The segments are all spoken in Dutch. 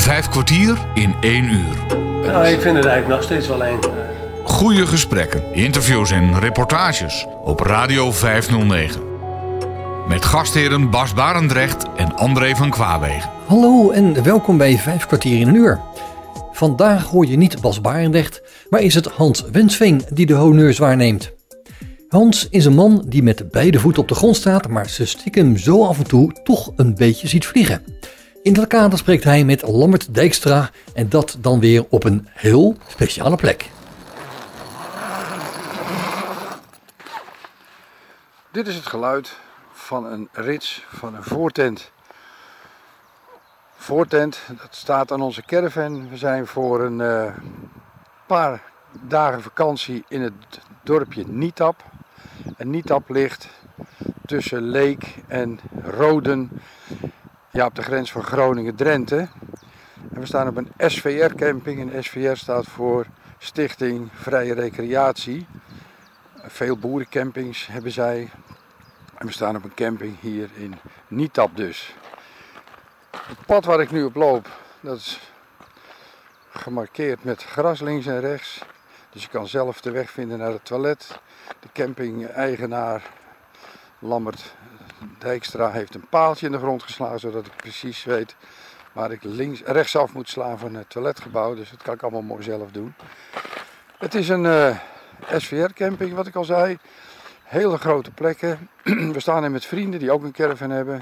Vijf kwartier in één uur. Nou, ik vind het eigenlijk nog steeds wel een. Goede gesprekken, interviews en reportages op Radio 509. Met gastheren Bas Barendrecht en André van Kwaabegen. Hallo en welkom bij Vijf kwartier in een uur. Vandaag hoor je niet Bas Barendrecht, maar is het Hans Wensveen die de honneurs waarneemt. Hans is een man die met beide voeten op de grond staat, maar ze stiekem zo af en toe toch een beetje ziet vliegen. In dat kader spreekt hij met Lambert Dijkstra en dat dan weer op een heel speciale plek. Dit is het geluid van een rits van een voortent. Voortent, dat staat aan onze caravan. We zijn voor een eh, paar dagen vakantie in het dorpje Nietap. En Nietap ligt tussen Leek en Roden, ja, op de grens van Groningen-Drenthe. En we staan op een SVR-camping. En SVR staat voor Stichting Vrije Recreatie. Veel boerencampings hebben zij. En we staan op een camping hier in Nietap dus. Het pad waar ik nu op loop, dat is gemarkeerd met gras links en rechts. Dus je kan zelf de weg vinden naar het toilet. De camping-eigenaar Lambert Dijkstra heeft een paaltje in de grond geslagen, zodat ik precies weet waar ik links, rechtsaf moet slaan van het toiletgebouw. Dus dat kan ik allemaal mooi zelf doen. Het is een uh, SVR-camping, wat ik al zei. Hele grote plekken. We staan er met vrienden die ook een caravan hebben.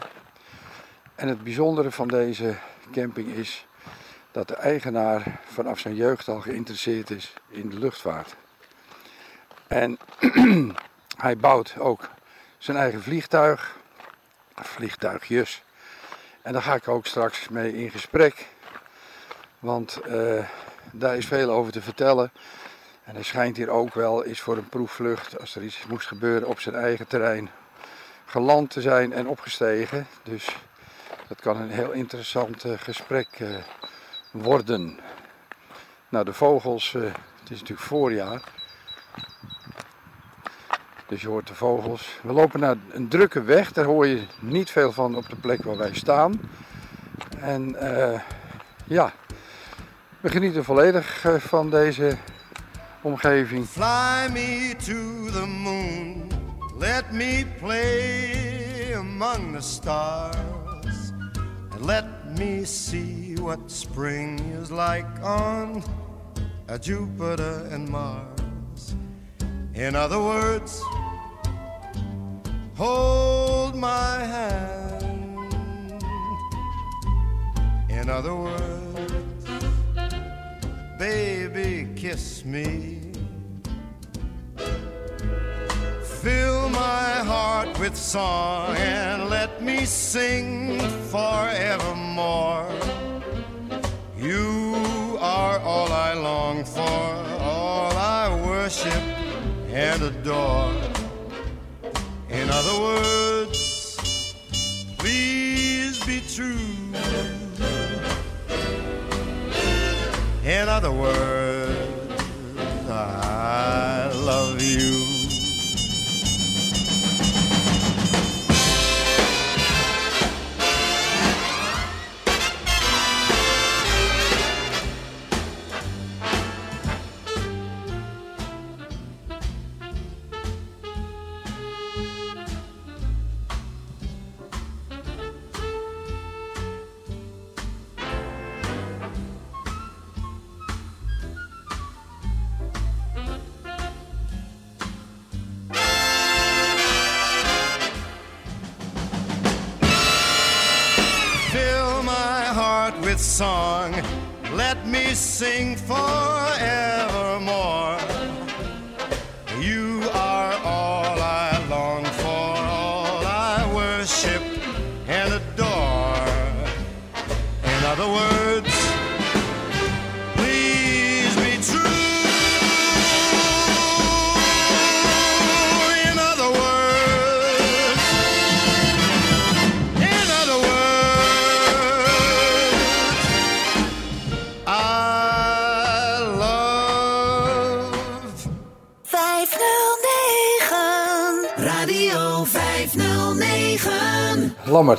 En het bijzondere van deze camping is dat de eigenaar vanaf zijn jeugd al geïnteresseerd is in de luchtvaart. En hij bouwt ook zijn eigen vliegtuig, vliegtuigjes. En daar ga ik ook straks mee in gesprek. Want uh, daar is veel over te vertellen. En hij schijnt hier ook wel eens voor een proefvlucht, als er iets moest gebeuren op zijn eigen terrein, geland te zijn en opgestegen. Dus dat kan een heel interessant uh, gesprek uh, worden. Nou, de vogels, het is natuurlijk voorjaar. Dus je hoort de vogels. We lopen naar een drukke weg, daar hoor je niet veel van op de plek waar wij staan. En ja, we genieten volledig van deze omgeving. Fly me to the moon, let me play among the stars, and let me see what spring is like on a Jupiter and Mars. In other words, hold my hand. In other words, baby, kiss me. Fill my heart with song and let me sing forevermore. You are all I long for, all I worship and adore. In other words, please be true. In other words,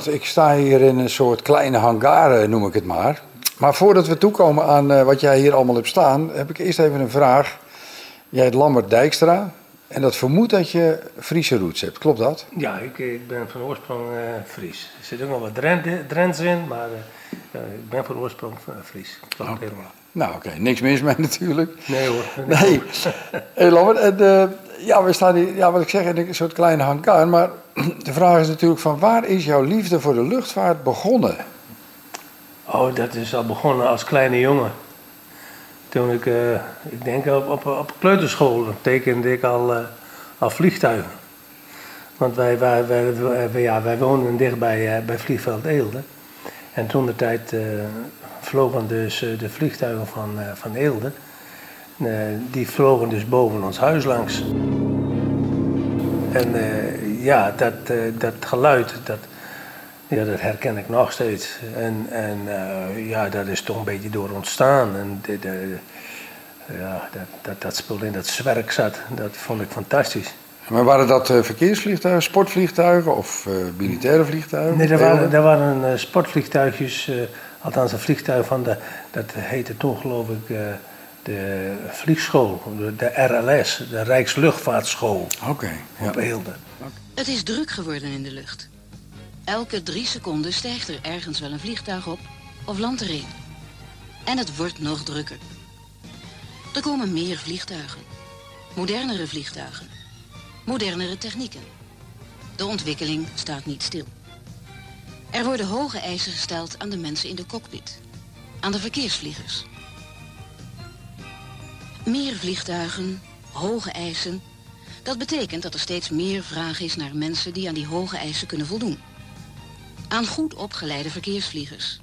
509 Lammert, ik sta hier in een soort kleine hangar, eh, noem ik het maar. Maar voordat we toekomen aan eh, wat jij hier allemaal hebt staan, heb ik eerst even een vraag. Jij heet Lambert Dijkstra en dat vermoedt dat je Friese roots hebt, klopt dat? Ja, ik, ik ben van oorsprong eh, Fries. Er zit ook nog wat Drent- Drents in, maar ik ben van oorsprong Fries. Klopt helemaal. Nou oké, niks mis mee natuurlijk. Nee hoor. Nee. Hey Lambert, en, ja, we staan hier, ja, wat ik zeg, in een soort kleine hangar. Maar de vraag is natuurlijk van waar is jouw liefde voor de luchtvaart begonnen? Oh, dat is al begonnen als kleine jongen. Toen ik, eh, ik denk op, op, op kleuterschool, tekende ik al, eh, al vliegtuigen. Want wij, wij, wij, ja, wij woonden dichtbij eh, bij vliegveld Eelde. En toen de tijd vlogen dus de vliegtuigen van, van Eelde. Eh, die vlogen dus boven ons huis langs. En eh, ja, dat, eh, dat geluid, dat, ja, dat herken ik nog steeds. En, en ja, dat is toch een beetje door ontstaan. En de, de- ja, dat, dat, dat spul in dat zwerk zat, dat vond ik fantastisch. Maar waren dat verkeersvliegtuigen, sportvliegtuigen of militaire vliegtuigen? Nee, er waren, er waren sportvliegtuigjes, althans een vliegtuig van de, dat heette toen geloof ik de vliegschool, de, de RLS, de Rijksluchtvaartschool Oké, ja. op Eelde. Het is druk geworden in de lucht. Elke drie seconden stijgt er ergens wel een vliegtuig op of landt er een. En het wordt nog drukker. Er komen meer vliegtuigen. Modernere vliegtuigen. Modernere technieken. De ontwikkeling staat niet stil. Er worden hoge eisen gesteld aan de mensen in de cockpit. Aan de verkeersvliegers. Meer vliegtuigen, hoge eisen, dat betekent dat er steeds meer vraag is naar mensen die aan die hoge eisen kunnen voldoen. Aan goed opgeleide verkeersvliegers.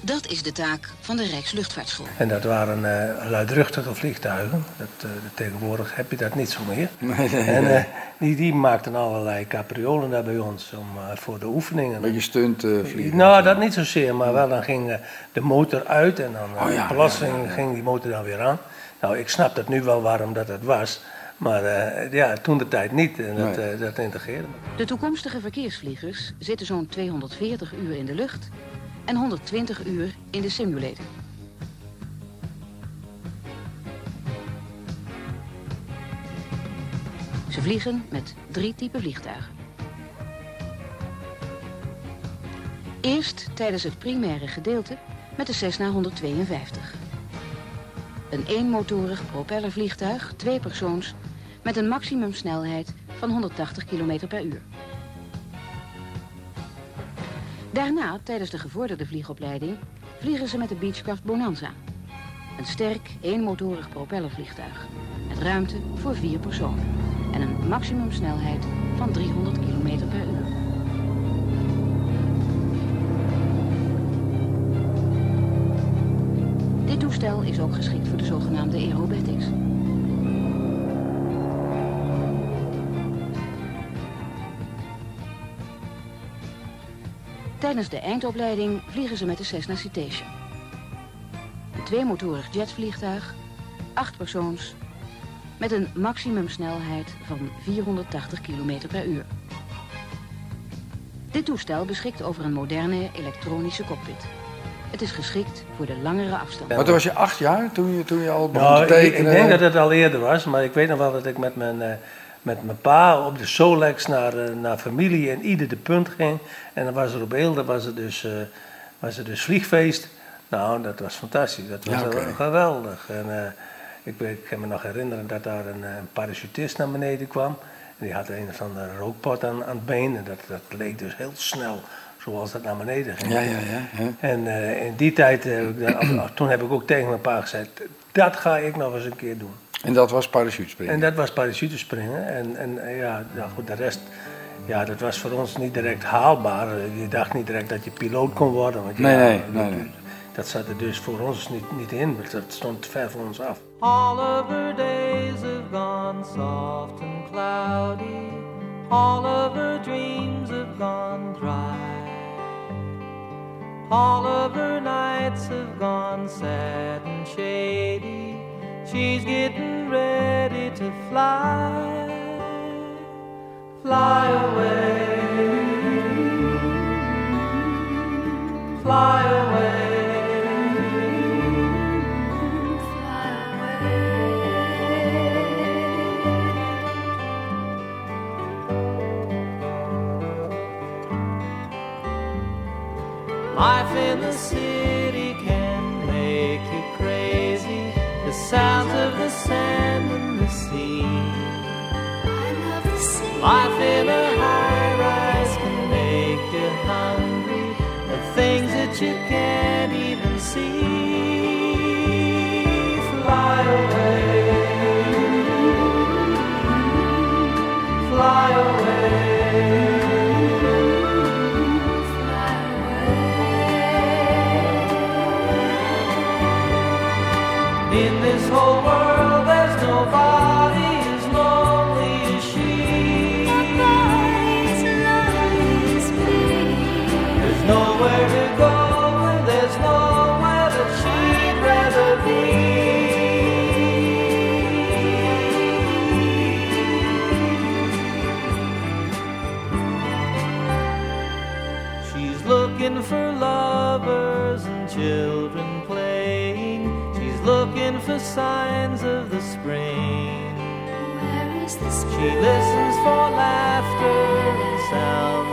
Dat is de taak van de Rijksluchtvaartschool. En dat waren eh, luidruchtige vliegtuigen. Dat, eh, tegenwoordig heb je dat niet zo meer. Nee, nee, En eh, die, die maakten allerlei capriolen daar bij ons om, eh, voor de oefeningen. Een beetje stunt eh, vliegen. Nou, dat niet zozeer, maar wel dan ging de motor uit en dan Oh, ja, plotseling ja, ja, ja. ging die motor dan weer aan. Nou, ik snap dat nu wel waarom dat het was, maar eh, ja, toen de tijd niet en dat, Nee. eh, dat integreerde me. De toekomstige verkeersvliegers zitten zo'n 240 uur in de lucht en 120 uur in de simulator. Ze vliegen met drie typen vliegtuigen. Eerst tijdens het primaire gedeelte met de Cessna 152. Een eenmotorig propellervliegtuig, twee persoons, met een maximumsnelheid van 180 km per uur. Daarna, tijdens de gevorderde vliegopleiding, vliegen ze met de Beechcraft Bonanza. Een sterk, eenmotorig propellervliegtuig. Met ruimte voor vier personen. En een maximumsnelheid van 300 km per uur. Dit toestel is ook geschikt voor de zogenaamde aerobatics. Tijdens de eindopleiding vliegen ze met de Cessna Citation. Een tweemotorig jetvliegtuig, acht persoons, met een maximumsnelheid van 480 km per uur. Dit toestel beschikt over een moderne elektronische cockpit. Het is geschikt voor de langere afstand. Maar toen was je acht jaar toen je, toen je al begon Nou, te ik, ik tekenen? denk dat het al eerder was, maar ik weet nog wel dat ik met mijn, eh, met mijn pa op de Solex naar, eh, naar familie in Ieder de Punt ging. En dan was er op Eelde was er dus, eh, was er dus vliegfeest. Nou, dat was fantastisch. Dat was Ja, geweldig. En, eh, ik, weet, ik kan me nog herinneren dat daar een, een parachutist naar beneden kwam. En die had een of andere rookpot aan, aan het been. En dat, dat leek dus heel snel zoals dat naar beneden ging. Ja, ja, ja. En eh, in die tijd, eh, heb ik dan- of- toen heb ik ook tegen mijn pa gezegd, dat ga ik nog eens een keer doen. En dat was parachutespringen. En dat was parachutespringen. En, en eh, ja, nou goed, de rest, ja, dat was voor ons niet direct haalbaar. Je dacht niet direct dat je piloot kon worden. Want Nee, ja, nee, dat, nee, nee. dat zat er dus voor ons niet, niet in, want dat stond ver van ons af. All of her days have gone soft and cloudy. All of her dreams have gone dry. All of her nights have gone sad and shady. She's getting ready to fly. Fly away. Fly away. Life in the city can make you crazy. The sounds of the sand and the sea. I love the sea life in a In this whole world, there's nobody signs of the spring. She listens for laughter and sounds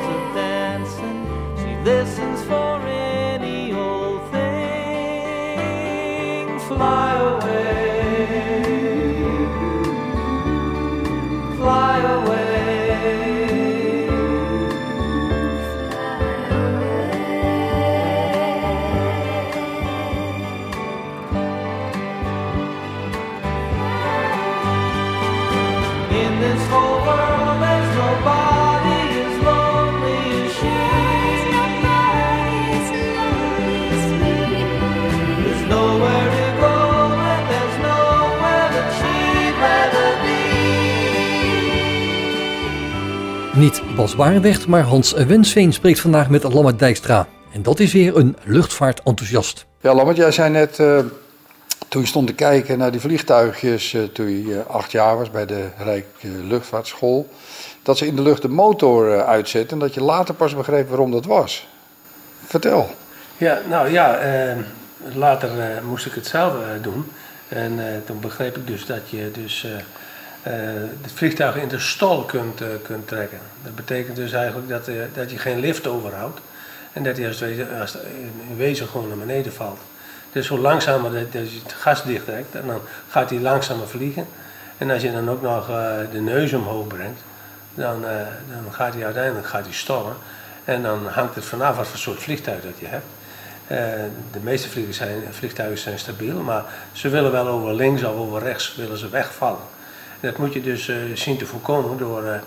Bas Barendrecht, maar Hans Wensveen spreekt vandaag met Lammert Dijkstra. En dat is weer een luchtvaartenthousiast. Ja, Lambert, jij zei net, eh, toen je stond te kijken naar die vliegtuigjes, eh, toen je eh, acht jaar was bij de Rijk Luchtvaartschool, dat ze in de lucht de motor eh, uitzetten en dat je later pas begreep waarom dat was. Vertel. Ja, nou ja, later eh, moest ik het zelf eh, doen. En eh, toen begreep ik dus dat je dus het vliegtuig in de stal kunt, eh, kunt trekken. Dat betekent dus eigenlijk dat, eh, dat je geen lift overhoudt. En dat hij als, in wezen gewoon naar beneden valt. Dus hoe langzamer dat, dat je het gas dicht trekt, en dan gaat hij langzamer vliegen. En als je dan ook nog eh, de neus omhoog brengt, dan, eh, dan gaat hij uiteindelijk gaat hij stallen. En dan hangt het vanaf wat voor soort vliegtuig dat je hebt. Eh, de meeste vliegtuigen zijn, vliegtuigen zijn stabiel, maar ze willen wel over links of over rechts willen ze wegvallen. Dat moet je dus eh, zien te voorkomen door, eh,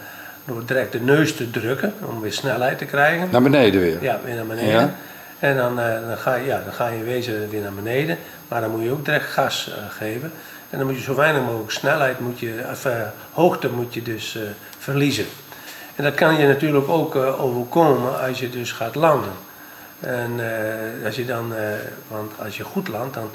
door direct de neus te drukken om weer snelheid te krijgen. Naar beneden weer. Ja, weer naar beneden. Ja. En dan, eh, dan, ga je, ja, dan ga je in wezen weer naar beneden, maar dan moet je ook direct gas geven. En dan moet je zo weinig mogelijk snelheid, moet je, of, hoogte moet je dus verliezen. En dat kan je natuurlijk ook overkomen als je dus gaat landen. En als je dan, want als je goed landt, dan,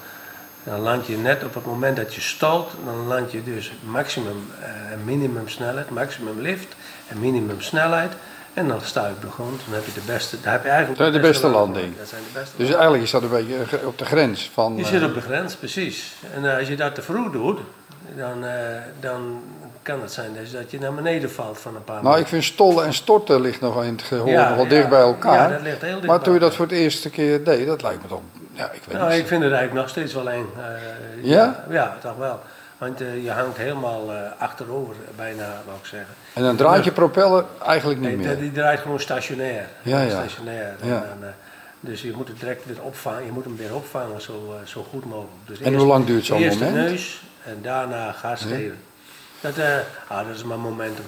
dan land je net op het moment dat je stalt, dan land je dus maximum eh, en minimum snelheid, maximum lift en minimum snelheid. En dan sta je op de grond, dan heb je de beste, daar heb je eigenlijk is de beste landing. Dat zijn de beste Dus eigenlijk is dat een beetje eh, op de grens van... je eh, zit op de grens, precies. En eh, als je dat te vroeg doet, dan, eh, dan kan het zijn dat je, dat je naar beneden valt van een paar Nou, ik vind stollen en storten ligt nog in het gehoor Ja, wel ja. dicht bij elkaar. Ja, dat ligt heel dicht maar toen je dat voor het eerste keer deed, dat lijkt me toch... Ja, ik weet Nou, niet. ik vind het eigenlijk nog steeds wel eng. Eh, Ja? Ja, toch wel. Want eh, je hangt helemaal eh, achterover, bijna, wou ik zeggen. En dan draait je propeller eigenlijk niet Nee, meer. die, die draait gewoon stationair. Ja, ja. Stationair. Ja. En dus je moet het direct weer opvangen. Je moet hem weer opvangen zo, zo goed mogelijk. Dus En hoe lang duurt zo'n eerst moment? de neus en daarna gas geven. Dat, eh, ah, dat is maar momentum.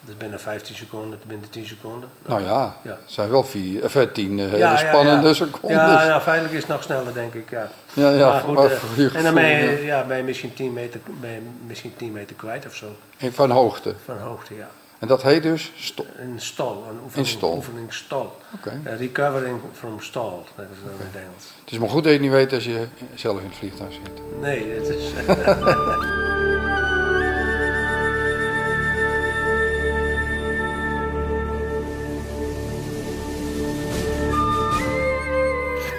Dat is binnen 15 seconden, binnen 10 seconden. Nou ja, Ja. het zijn wel vier, of, eh, tien eh, Ja, ja, spannende ja. seconden. Ja, ja, feitelijk is het nog sneller, denk ik. Ja, Ja, ja, Maar goed, eh, en dan ben je, ja, ben je misschien 10 meter, ben je misschien 10 meter kwijt of zo. Van hoogte. van hoogte, ja. En dat heet dus... sto- Een stal, een oefening, Een stal. oefening stal. Oké. Eh, recovering from stall, dat is dan in het Engels. Het is maar goed dat je niet weet als je zelf in het vliegtuig zit. Nee, het is...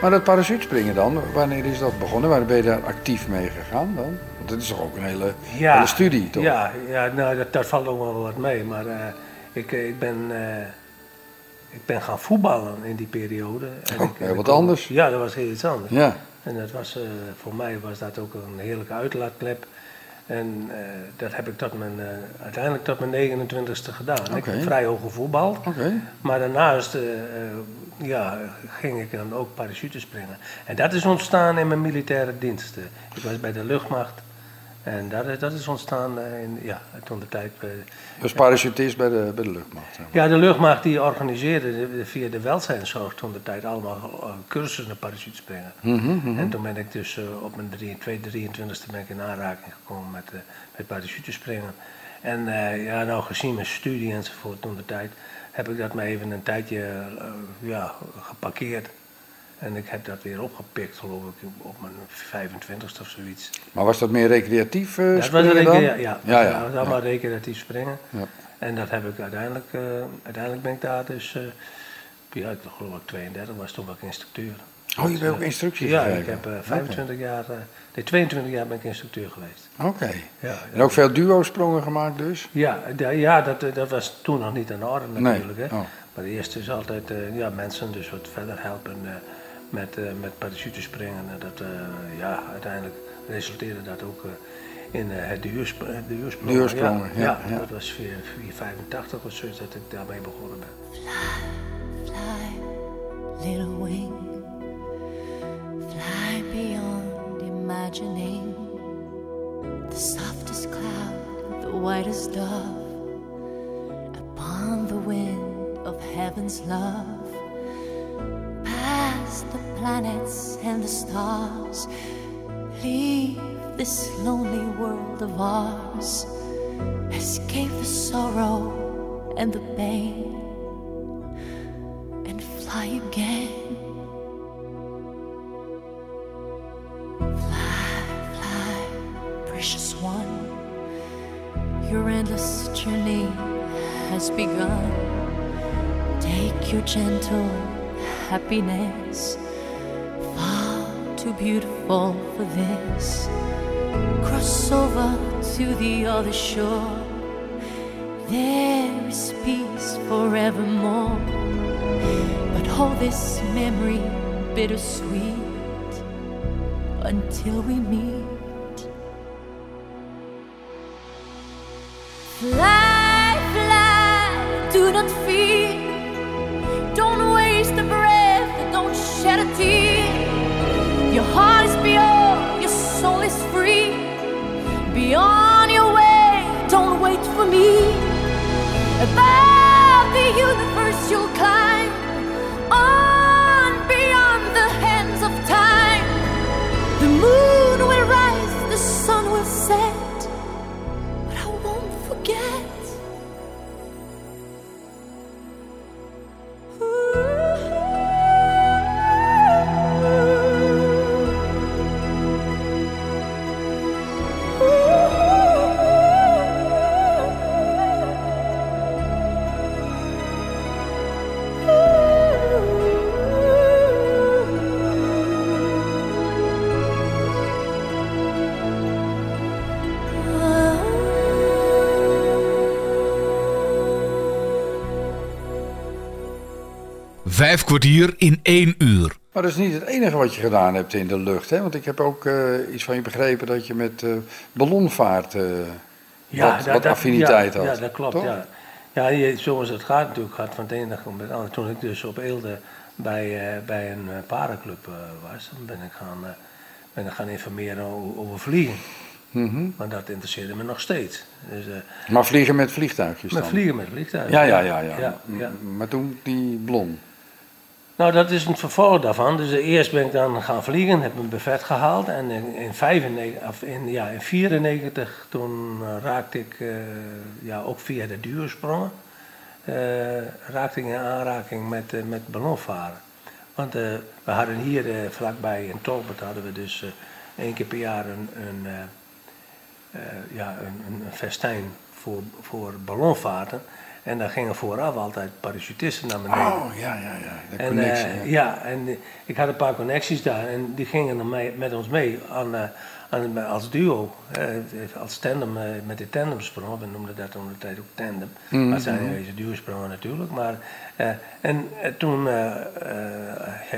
Maar dat parachutespringen dan, wanneer is dat begonnen? Waar ben je daar actief mee gegaan dan? Want dat is toch ook een hele, hele studie, toch? Ja, ja nou, dat, dat valt ook wel wat mee. Maar eh, ik, eh, ik ben... eh, ik ben gaan voetballen in die periode. En Oh, ik- heel wat anders. Ja, dat was heel iets anders. Ja. En dat was, voor mij was dat ook een heerlijke uitlaatklep. En dat heb ik tot mijn, uiteindelijk tot mijn 29ste gedaan. Ik heb vrij hoog gevoetbald. Oké. Maar daarnaast ja, ging ik dan ook parachutespringen. En dat is ontstaan in mijn militaire dienst. Eh, Ik was bij de luchtmacht. En dat is, dat is ontstaan eh, in, ja, toen de tijd. Dus parachutist bij de, bij de luchtmacht. zeg maar. ja, de luchtmacht die organiseerde de- de- via de welzijnszorg toen de tijd allemaal eh, cursussen naar parachutespringen. Mhm, En toen ben ik dus op mijn 23e ben ik in aanraking gekomen met, met parachutespringen. En ja, nou gezien mijn studie enzovoort toen de tijd, heb ik dat maar even een tijdje eh, ja, geparkeerd. En ik heb dat weer opgepikt, geloof ik, op mijn 25ste of zoiets. Maar was dat meer recreatief eh dat was springen een dan? ja, ja, ja, dat was allemaal recreatief springen. Ja. En dat heb ik uiteindelijk, eh, uiteindelijk ben ik daar dus, ja, ik geloof ik 32 was toen was ik instructeur. Oh, je hebt ook instructie Ja, gegeven? ik heb eh, 25 jaar, eh, nee 22 jaar ben ik instructeur geweest. Oké. Ja, En ook veel duo-sprongen gemaakt dus? ja, ja dat, eh, dat was toen nog niet aan de orde Nee. natuurlijk. Hè. Oh. Maar de eerste is altijd eh, ja, mensen dus wat verder helpen eh, met, eh met parachutespringen. En dat, eh, ja, uiteindelijk resulteerde dat ook eh, in eh, het duursp- het duursprongen. Duursprongen, ja, ja, ja. dat was 4, 485 of zo dat ik daarmee begonnen ben. Fly, little wing. Beyond imagining. The softest cloud, the whitest dove. Upon the wind of heaven's love. Past the planets and the stars. Leave this lonely world of ours. Escape the sorrow and the pain and fly again. Your endless journey has begun. Take your gentle happiness, far too beautiful for this. Cross over to the other shore. There is peace forevermore. But hold this memory bittersweet until we meet. Fly, fly, do not fear. Don't waste a breath, don't shed a tear. Your heart is pure, your soul is free. Be on your way, don't wait for me. Above the universe you'll climb, Vijf kwartier in één uur. Maar dat is niet het enige wat je gedaan hebt in de lucht, hè? Want ik heb ook eh, iets van je begrepen dat je met eh, ballonvaart eh, wat, wat affiniteit ja, had. Ja, dat klopt. toch? Ja. Ja, je, zoals het gaat natuurlijk, gaat van het ene dag op het andere. Toen ik dus op Eelde bij, eh, bij een parenclub eh, was, dan ben ik gaan, eh, ben ik gaan informeren over, over vliegen. Mhm. Want dat interesseerde me nog steeds. Dus, eh, Maar vliegen met vliegtuigjes met dan? vliegen met vliegtuigen. Ja, ja, ja. ja. ja, ja. M- Maar toen die blon. Nou, dat is een vervolg daarvan. Dus eerst ben ik dan gaan vliegen, heb mijn buffet gehaald. En in, in, 95, of in, ja, in 94 toen eh, raakte ik, eh, ja, ook via de duursprongen, eh, raakte ik in aanraking met, met ballonvaren. Want we hadden hier vlakbij in Tolbert hadden we dus één keer per jaar een, een, ja, een, een festijn voor, voor ballonvaarten. En daar gingen vooraf altijd parachutisten naar beneden. Oh, ja, ja, ja. De En, eh, ja. ja, en eh, ik had een paar connecties daar en die gingen dan mee, met ons mee aan, eh, als duo, eh, als tandem, eh, met de tandemsprong. We noemden dat toen de tijd ook tandem. Mhm. Maar zijn deze duo-sprongen natuurlijk. Maar, eh, en toen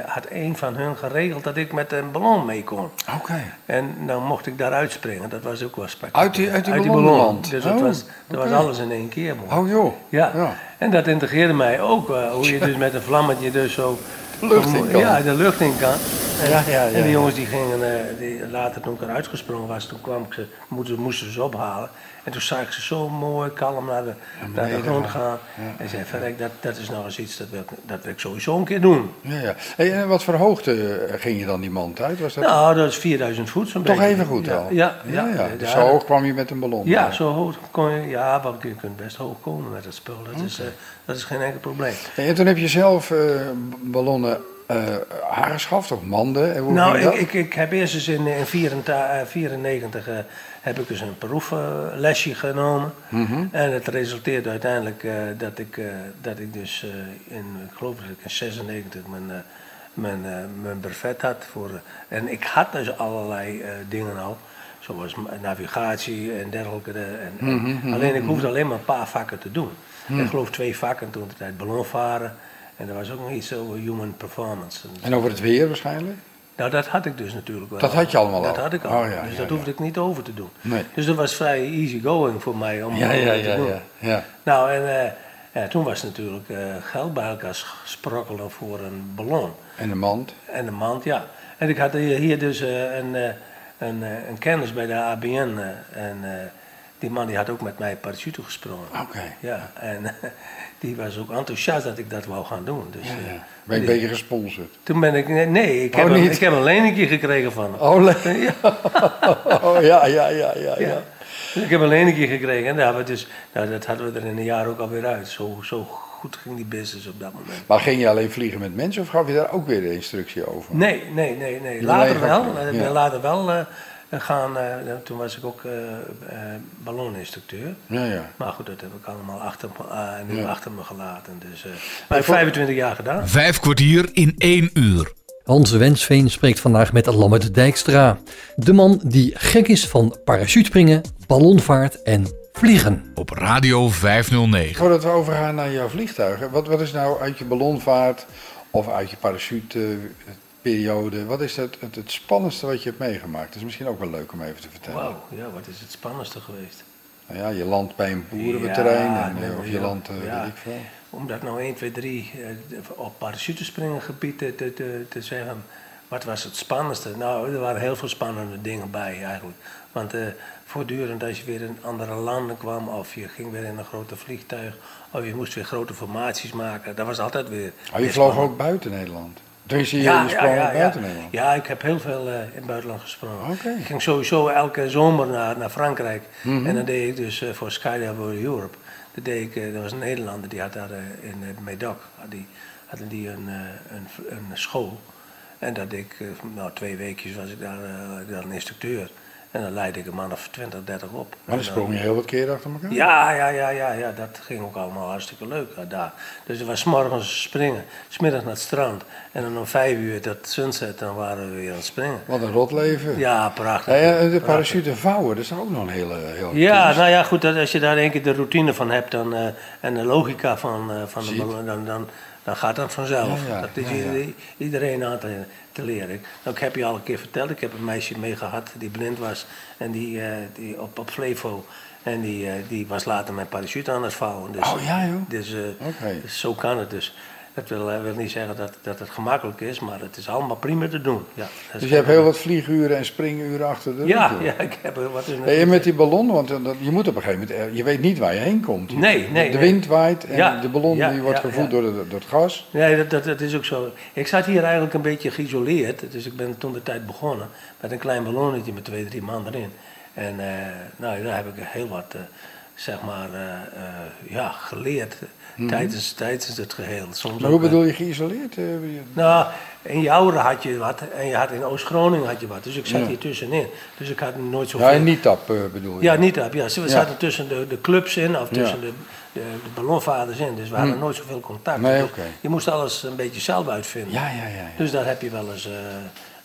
had een van hun geregeld dat ik met een ballon mee kon. Oké. En dan mocht ik daaruit springen. Dat was ook wel spectaculair. Uit die- uit die ballonnenmand? Dus dat, Oh, was, dat was alles in één keer. Oh joh. Ja. Ja. en dat integreerde mij ook. hoe je dus met een vlammetje dus zo... De lucht in kan. Ja, de lucht in kan. En, Ja, ja, ja, en die jongens die gingen, eh, die, later toen ik eruit gesprongen was, toen kwam ik ze, moesten, moesten ze ophalen. En toen zag ik ze zo mooi kalm naar de, naar de grond gaan. En zei, verrek, dat, dat is nog eens iets, dat wil, ik, dat wil ik sowieso een keer doen. Ja, ja. Hey, en wat voor hoogte eh, ging je dan die mand uit? Was dat Nou, dat is 4000 voet zo'n toch beetje. even goed ja, al? Ja, ja, ja. Dus ja, zo hoog kwam je met een ballon? Ja, zo hoog kon je. Ja, want je kunt best hoog komen met het spul. Dat, is, eh, dat is geen enkel probleem. Hey, En toen heb je zelf eh, b- ballonnen eh aangeschaft, of manden? En hoe Nou, ik, ik, ik heb eerst eens in, in 94 eh, heb ik eens een proeflesje genomen. Mhm. En het resulteerde uiteindelijk eh, dat, ik, eh, dat ik dus eh, in, ik geloof dat ik in 96 mijn, eh, mijn, eh, mijn brevet had. Voor, eh, en ik had dus allerlei eh, dingen al. Zoals navigatie en dergelijke. eh, En, en- Mhm, alleen ik hoefde alleen maar een paar vakken te doen. Ik geloof twee vakken toen de tijd ballonvaren. En er was ook nog iets over human performance. En over het weer waarschijnlijk? Nou, dat had ik dus natuurlijk wel. Dat had je allemaal Dat al? had ik al. Oh, ja, dus ja, dat ja. hoefde ik niet over te doen. Nee. Dus dat was vrij easy going voor mij om Ja, ja, dat te ja, doen. ja. Nou, en ja, toen was natuurlijk eh, geld bij elkaar sprokkelen voor een ballon. En een mand? En een mand, ja. En ik had hier, dus eh, een, een, een kennis bij de ABN. en die man die had ook met mij parachute gesprongen. Oké. Ja, en die was ook enthousiast dat ik dat wou gaan doen. Dus, Ja, eh, ja. Ben je een die- beetje gesponsord? Toen ben ik, nee, nee ik, Oh, heb een, niet? ik heb een leningje gekregen van hem. Oh, le- oh ja, ja, ja, ja. ja. Ja. Dus ik heb een leningje gekregen en daar we dus, nou, dat hadden we er in een jaar ook alweer uit. Zo, zo goed ging die business op dat moment. Maar ging je alleen vliegen met mensen of gaf je daar ook weer de instructie over? Nee, nee, nee, nee. Je Later wel. Ik ben ja. later wel eh, gaan, eh, toen was ik ook eh eh, balloninstructeur. Ja, ja. Maar goed, dat heb ik allemaal achter, me- nu Ja. achter me gelaten. Dus, eh maar ik heb 25 jaar gedaan. Vijf kwartier in één uur. Hans Wensveen spreekt vandaag met Lammert Dijkstra. De man die gek is van parachutespringen, ballonvaart en vliegen. Op Radio 509. Voordat we overgaan naar jouw vliegtuigen, wat, wat is nou uit je ballonvaart of uit je parachuteperiode, wat is het, het, het spannendste wat je hebt meegemaakt? Dat is misschien ook wel leuk om even te vertellen. Wauw, ja, wat is het spannendste geweest. Nou ja, je landt bij een boerenterrein Ja, en, nee, eh, of je ja, landt, eh, ja. weet ik veel. Om dat nou 1, 2, 3 eh, op parachutespringen gebied te, te, te, te zeggen. Wat was het spannendste? Nou, er waren heel veel spannende dingen bij eigenlijk. Want eh, voortdurend als je weer in andere landen kwam, of je ging weer in een grote vliegtuig, of je moest weer grote formaties maken, dat was altijd weer. Oh, je vloog ook buiten Nederland? Dus je, je sprong ook buiten Nederland? Ja, ik heb heel veel eh, in het buitenland gesprongen. Oké. Ik ging sowieso elke zomer naar, naar Frankrijk. Mhm. En dan deed ik dus eh, voor Skydive Europe. Dat deed ik, dat was een Nederlander, die had daar in uh, Medoc, had die, hadden die een, een, een school. En dat deed ik, nou twee weekjes was ik daar, daar een instructeur. En dan leidde ik een man of 20, 30 op. Maar dan sprong je heel wat keren achter elkaar? ja, ja, ja, ja, ja, dat ging ook allemaal hartstikke leuk daar. Dus er was 's morgens springen, smiddags naar het strand. En dan om vijf uur dat sunset, dan waren we weer aan het springen. Wat een rot leven. Ja, prachtig. Ja, de parachute vouwen, dat is ook nog een hele... hele Ja, kunst. nou ja, goed, dat, als je daar één keer de routine van hebt dan, eh, en de logica van, eh, van de dan, dan, dan gaat dat vanzelf. Ja, ja, dat is ja, iedereen aan te, te leren. Nou, ik heb je al een keer verteld, ik heb een meisje mee gehad die blind was en die, eh, die op, op Flevo. En die, eh, die was later mijn parachute aan het vouwen. Dus, Oh, ja, joh. Dus, eh, dus zo kan het dus. Dat wil, eh, wil niet zeggen dat, dat het gemakkelijk is, maar het is allemaal prima te doen. Ja, Dus je hebt heel wat vlieguren en springuren achter de rug. Ja, ik heb er wat. Hey, en met die ballon, want eh, je moet op een gegeven moment, eh, je weet niet waar je heen komt. Nee, nee, De nee. wind waait en Ja, de ballon ja, die wordt gevoed. Door, de, door het gas. Nee, dat, dat, dat is ook zo. Ik zat hier eigenlijk een beetje geïsoleerd. Dus ik ben toen de tijd begonnen met een klein ballonnetje met twee, drie man erin. En eh, nou, daar heb ik heel wat, zeg maar, eh, eh, ja, geleerd tijdens, tijdens het geheel. Soms Mhm. Maar hoe eh, bedoel je geïsoleerd? Nou, in Jouren had je wat en je had in Oost-Groningen had je wat. Dus ik zat Ja. hier tussenin. Dus ik had nooit zoveel... Ja, en niet tap eh, bedoel je? Ja, niet op. Ja, ze we Ja. zaten tussen de, de clubs in of tussen Ja. de, de, de ballonvaders in. Dus we hadden nooit zoveel contact. Nee, Dus oké. Je moest alles een beetje zelf uitvinden. Ja, ja, ja. Dus daar heb je wel eens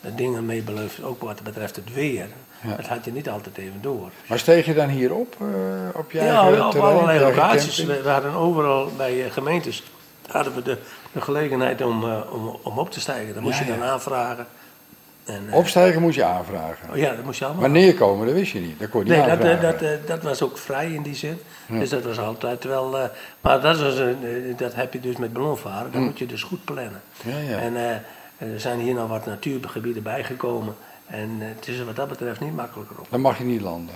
dingen mee beleefd, ook wat betreft het weer. Ja. Dat had je niet altijd even door. Maar steeg je dan hier op, eh, op je Ja, eigen op terrein, allerlei locaties. We, we hadden overal bij eh, gemeentes hadden we de, de gelegenheid om, eh, om, om op te stijgen. Dat moest Ja, je dan ja. aanvragen. En, Opstijgen moet je aanvragen. oh ja, dat moest je allemaal. Maar neerkomen, dat wist je niet. Dat kon je niet Nee, dat, aanvragen. dat, eh, dat was ook vrij in die zin. Dus dat was altijd wel. maar dat, was, een, dat heb je dus met ballonvaren. Dan moet je dus goed plannen. Hm. Ja, ja. En er zijn hier nou wat natuurgebieden bijgekomen. En eh, het is er wat dat betreft niet makkelijker op. Dan mag je niet landen.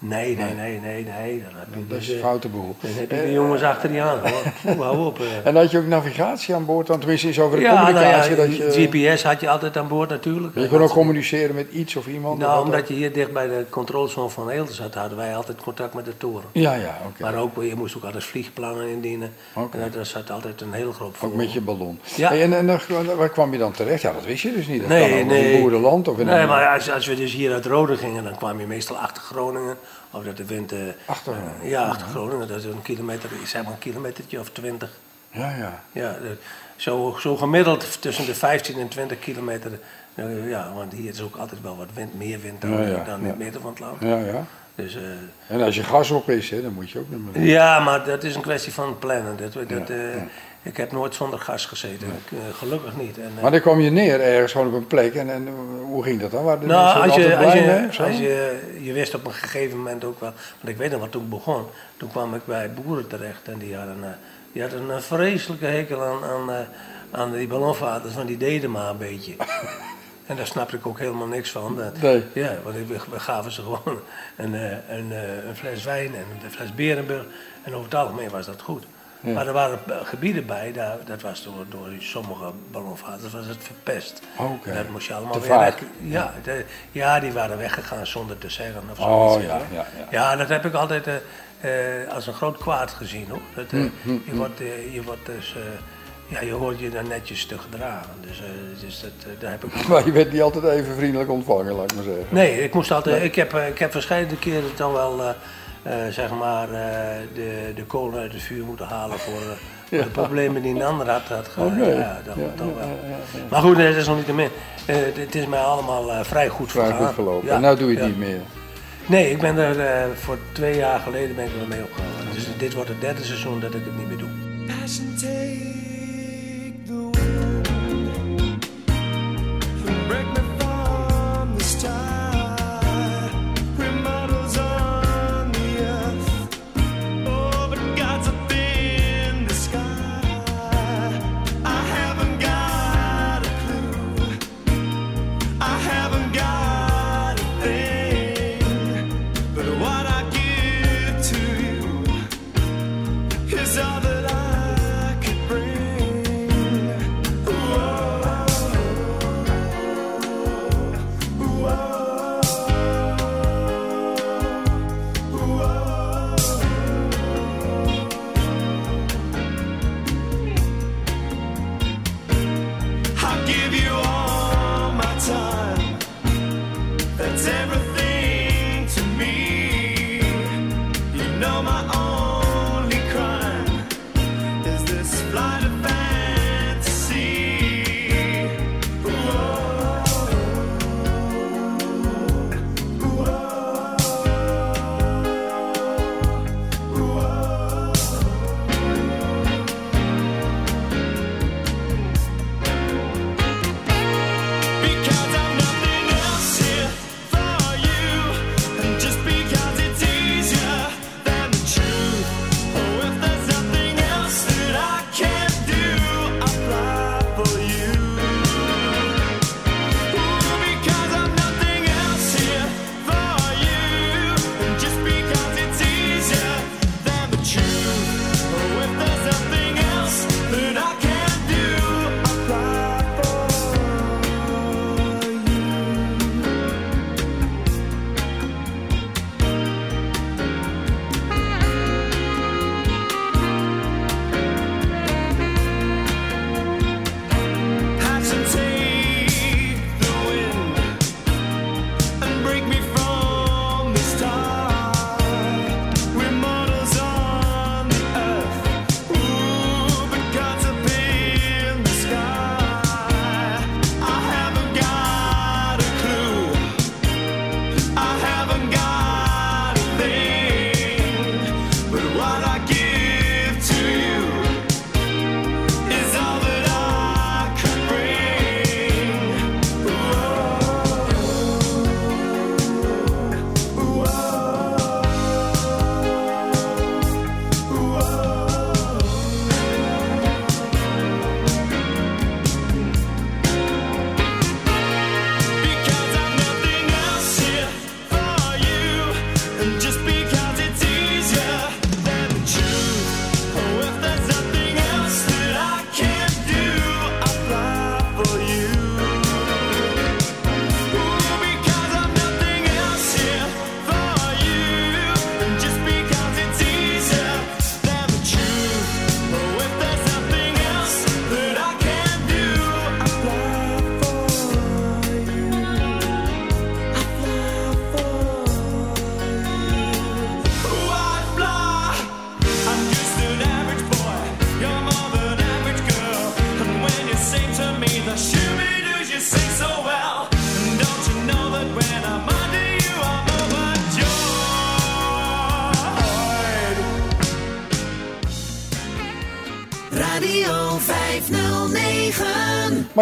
Nee, nee, nee, nee, nee. Dan heb je, Dat is een eh, foute boel. dan heb je de jongens achter die aan. hoor. Hou op. eh. En had je ook navigatie aan boord? Want tenminste is over de Ja, nou communicatie ja, dat je... GPS had je altijd aan boord natuurlijk. Je kon ook communiceren met iets of iemand? Nou, omdat je hier dicht bij de controlezone van Eelde zat, hadden wij altijd contact met de toren. Ja, ja, oké. Maar ook, je moest ook altijd vliegplannen indienen. En daar zat altijd een heel groot Ook met je ballon. Ja. En, en dan- waar kwam je dan terecht? Ja, dat wist je dus niet. Dat Nee, nee. in een boerenland of in Nee, een... maar als, als we dus hier uit Rode gingen, dan kwam je meestal achter Groningen. Of dat de wind... eh, Achter eh, Groningen? ja, achter Groningen. Dat is een kilometer, zeg maar een kilometertje of twintig. Ja, ja. Ja, zo, zo gemiddeld tussen de 15 en 20 kilometer. eh, ja, want hier is ook altijd wel wat wind, meer wind dan, Ja, ja, dan in het midden van het land. Ja, ja. Dus, En als je gas op is, hè, dan moet je ook beneden. ja, maar dat is een kwestie van plannen. Dat, dat, Ja, ja. Ik heb nooit zonder gas gezeten. Ik, eh, gelukkig niet. En, eh, Maar dan kwam je neer ergens gewoon op een plek. En, en hoe ging dat dan? De Nou, als je, als, je, als wist op een gegeven moment ook wel, want ik weet nog wat toen ik begon, toen kwam ik bij boeren terecht en die hadden, eh, die hadden een vreselijke hekel aan, aan, aan die ballonvaters, want die deden maar een beetje. En daar snapte ik ook helemaal niks van. Dat, Nee. Ja, want we, gaven ze gewoon een, een, een fles wijn en een fles Berenburg. En over het algemeen was dat goed. Ja. Maar er waren gebieden bij, daar, dat was door, door sommige ballonvaters was het verpest. Oké. Dat moest je allemaal Te weer vaak. Ja, de- ja, die waren weggegaan zonder te zeggen. Of Oh, zoiets, ja, ja, ja. ja, dat heb ik altijd eh, eh, als een groot kwaad gezien. Hoor. Dat, eh, Hm, je, wordt, eh, je wordt dus... ja, je hoort je dan netjes te gedragen. Dus, dus dat, daar heb ik Maar je werd niet altijd even vriendelijk ontvangen, laat ik maar zeggen. Nee, ik moest altijd. Ik heb, ik heb verschillende keren dan wel zeg maar eh, de, de kolen uit het vuur moeten halen voor, eh, voor de problemen die een ander had. had ja, dat, Ja, dat ja, wel. ja, ja, ja. Maar goed, dat is nog niet te min. Eh, het is mij allemaal eh, vrij goed Vrij goed gelopen. Ja, En nou doe je het ja. niet meer. Nee, ik ben er eh, voor twee jaar geleden ben ik er mee opgehouden. Dus dit wordt het derde seizoen dat ik het niet meer doe.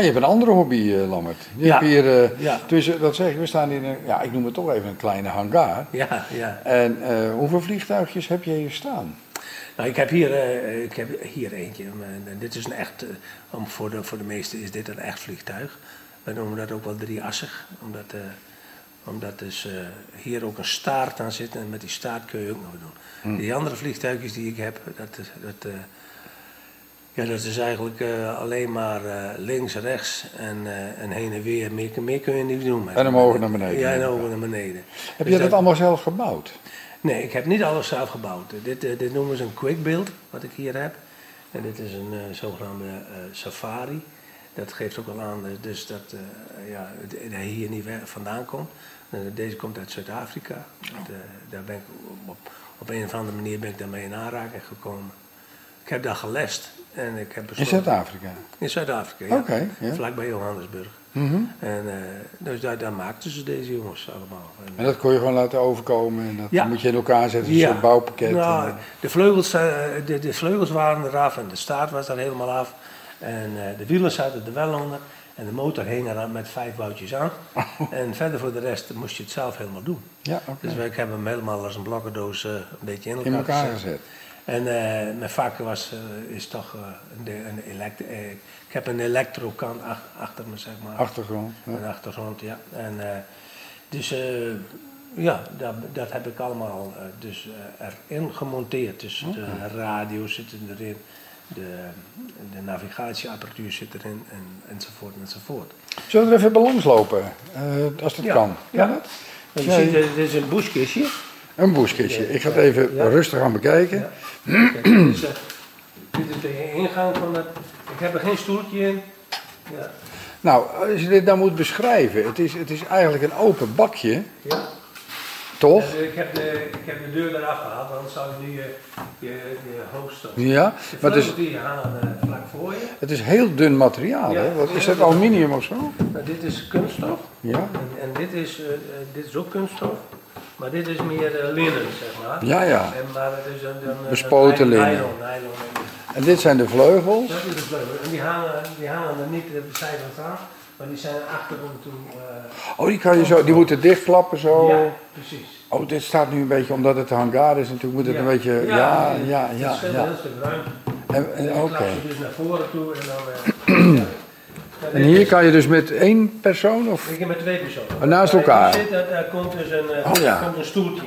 Je hebt een andere hobby, eh, Lammert. Je Ja. hebt hier, eh, Ja. tussen, dat zeg ik, we staan in een, ja, ik noem het toch even een kleine hangar. Ja, ja. En eh, hoeveel vliegtuigjes heb je hier staan? Nou, ik heb hier, eh, ik heb hier eentje. eh, en dit is een echt, eh, om voor, de, voor de meesten is dit een echt vliegtuig. We noemen dat ook wel drieassig. Omdat, eh, omdat dus eh, hier ook een staart aan zit. En met die staart kun je ook nog doen. Die andere vliegtuigjes die ik heb, dat, dat, eh, ja, dat is eigenlijk eh, alleen maar eh, links, rechts en, eh, en heen en weer. Meer, meer kun je niet doen. En omhoog naar beneden. Ja, en omhoog naar beneden. Heb Dus je dat allemaal zelf gebouwd? Nee, ik heb niet alles zelf gebouwd. Dit, dit noemen ze een quick build, wat ik hier heb. En dit is een zogenaamde safari. Dat geeft ook wel aan dus dat ja, hij hier niet vandaan komt. Deze komt uit Zuid-Afrika. Eh, daar ben ik op, op een of andere manier ben ik daarmee in aanraking gekomen. Ik heb daar gelest. En ik heb In besloten- Zuid-Afrika? In Zuid-Afrika, ja. Oké, ja. Vlakbij Johannesburg. Mhm. En eh, dus daar, daar maakten ze deze jongens allemaal. En, En dat kon je gewoon laten overkomen en dat Ja. moet je in elkaar zetten, een soort bouwpakket. Nou, en, de, vleugels, eh, de, de vleugels waren eraf en de staart was er helemaal af. En eh, de wielen zaten er wel onder. En de motor hing er met vijf woutjes aan. En verder voor de rest moest je het zelf helemaal doen. ja, oké. Dus ik heb hem helemaal als een blokkendoos een beetje in elkaar, in elkaar gezet. En eh, mijn vak was, eh, is toch eh, een, eh, ik heb een elektrokant ach- achter me, zeg maar. Achtergrond. ja. Een achtergrond, ja. En, dus ja, dat, dat heb ik allemaal dus, erin gemonteerd. Dus de radio zit erin, de, de navigatieapparatuur zit erin, en, enzovoort, enzovoort. Zullen we er even bij eh, als dat Ja, kan? ja. Kan dat? Je Ja, ziet, dit is een buskistje. Een boeskistje. Ik ga het even Ja. rustig aan bekijken. Ja. Kijk, is, eh, de ingang van het... Ik heb er geen stoeltje in. Ja. Nou, als je dit nou moet beschrijven, het is, het is eigenlijk een open bakje, ja. toch? Eh, ik, heb de, ik heb de deur eraf gehaald, anders zou je nu je, je, je hoofd stoten. Ja, De maar het is, vleugels die hangen eh, vlak voor je. het is heel dun materiaal, Ja. hè? Wat, is dat aluminium of zo? Nou, dit is kunststof. Ja. En, en dit, is, eh, eh, dit is ook kunststof. Maar dit is meer eh, linnen, zeg maar. Ja, ja. En, maar het is een, een, een Bespoten een linnen. Nylon, nylon. En dit zijn de vleugels. Dat is de vleugel. En die hangen, die hangen er niet de zijkant aan, maar die zijn achterom toe. eh, Oh, die, kan je zo, die moeten dichtklappen zo. Ja, precies. Oh, dit staat nu een beetje, omdat het hangar is natuurlijk, moet het Ja. een beetje, ja, ja, ja, ja. een heel stuk ruimte. En, en, En dan klap je dus naar voren toe en dan... eh, En dit hier kan je dus met één persoon of? Ik heb met twee personen. Oh, naast elkaar? Zit, daar, daar komt dus een, eh, Oh, ja. komt een stoeltje.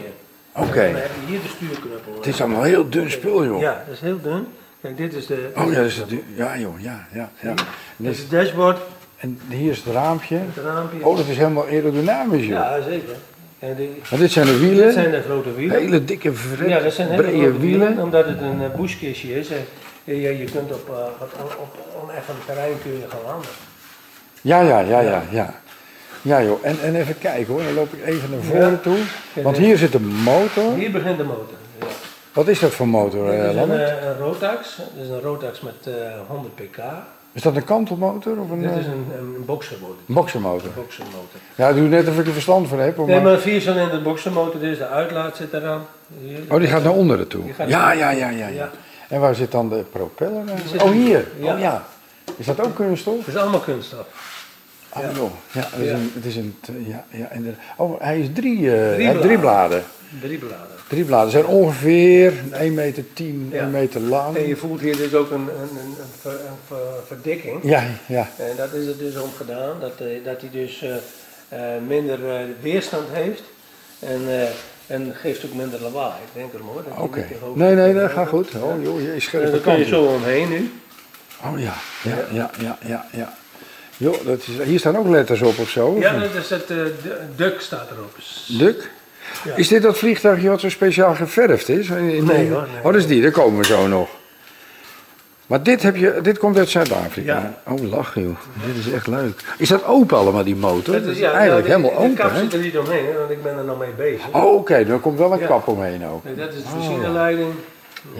Oké. En dan heb je hier de stuurknuppel. Het is allemaal heel dun spul, joh. Ja, dat is heel dun. Kijk, dit is de... Oh ja, dat is ja joh, ja, ja, ja. Dit dit is het dashboard, en hier is het raampje. het raampje. Oh, dat is helemaal aerodynamisch, joh. Ja, zeker. En die, Maar dit zijn de dit wielen, zijn de grote wielen. hele dikke, vre- ja, dat zijn hele brede wielen, wielen. omdat het een uh, bushkistje is. Je, je, kunt op, uh, op, op oneffen terrein kun je gaan landen. Ja, ja, ja, ja, ja. Ja joh, en, en even kijken hoor, dan loop ik even naar voren Ja. toe. Want hier zit de motor. Hier begint de motor. Ja. Wat is dat voor motor, Dit eh, is een, Lambert? eh, een Rotax. Dit is een Rotax met eh 100 pk. Is dat een kantelmotor of een, Dit eh, is een, een? Een boxermotor. Ja, doe net of ik er verstand van heb. hoor, Nee, maar- maar een viercilinder boxermotor, dit is de uitlaat zit eraan. Hier. Oh, die gaat naar onderen toe. Naar- ja, ja, ja, ja. Ja. En waar zit dan de propeller? Oh, hier. Ja. Oh ja. Is dat ook kunststof? Het is allemaal kunststof. Oh Ja. joh. Ja, het is een, het is een ja, ja, inderdaad. Oh, hij is drie, eh, Drie hij heeft drie bladen. Drie bladen. Drie bladen. Zijn ongeveer 1 meter 10, Ja. 1 meter lang. En je voelt hier dus ook een, een, een, een, ver- een ver- verdikking. Ja, ja. En dat is er dus om gedaan, dat, eh, dat hij dus eh, minder weerstand heeft. En, en geeft ook minder lawaai. Ik denk er hoor. Oké. hoog Nee, nee, dat gaat goed. Oh joh, je is En scherp. dan kun je zo omheen nu. Oh ja, ja, ja, ja, ja. ja. Joh, dat is, hier staan ook letters op of zo. Ja, dat is het uh, Duk staat erop. Duk? Ja. Is dit dat vliegtuigje wat zo speciaal geverfd is? Nee, hoor, nee. oh, dat is die, daar komen we zo nog. Maar dit, heb je, dit komt uit Zuid-Afrika? Oh, lach joh. Dit is echt leuk. Is dat open allemaal, die motor? Dat is, ja, eigenlijk nou, helemaal de, De open, kap zit er niet omheen, hè, want ik ben er nog mee bezig. Oh, oké, dan komt wel een Ja. kap omheen ook. Nee, dat is de Oh.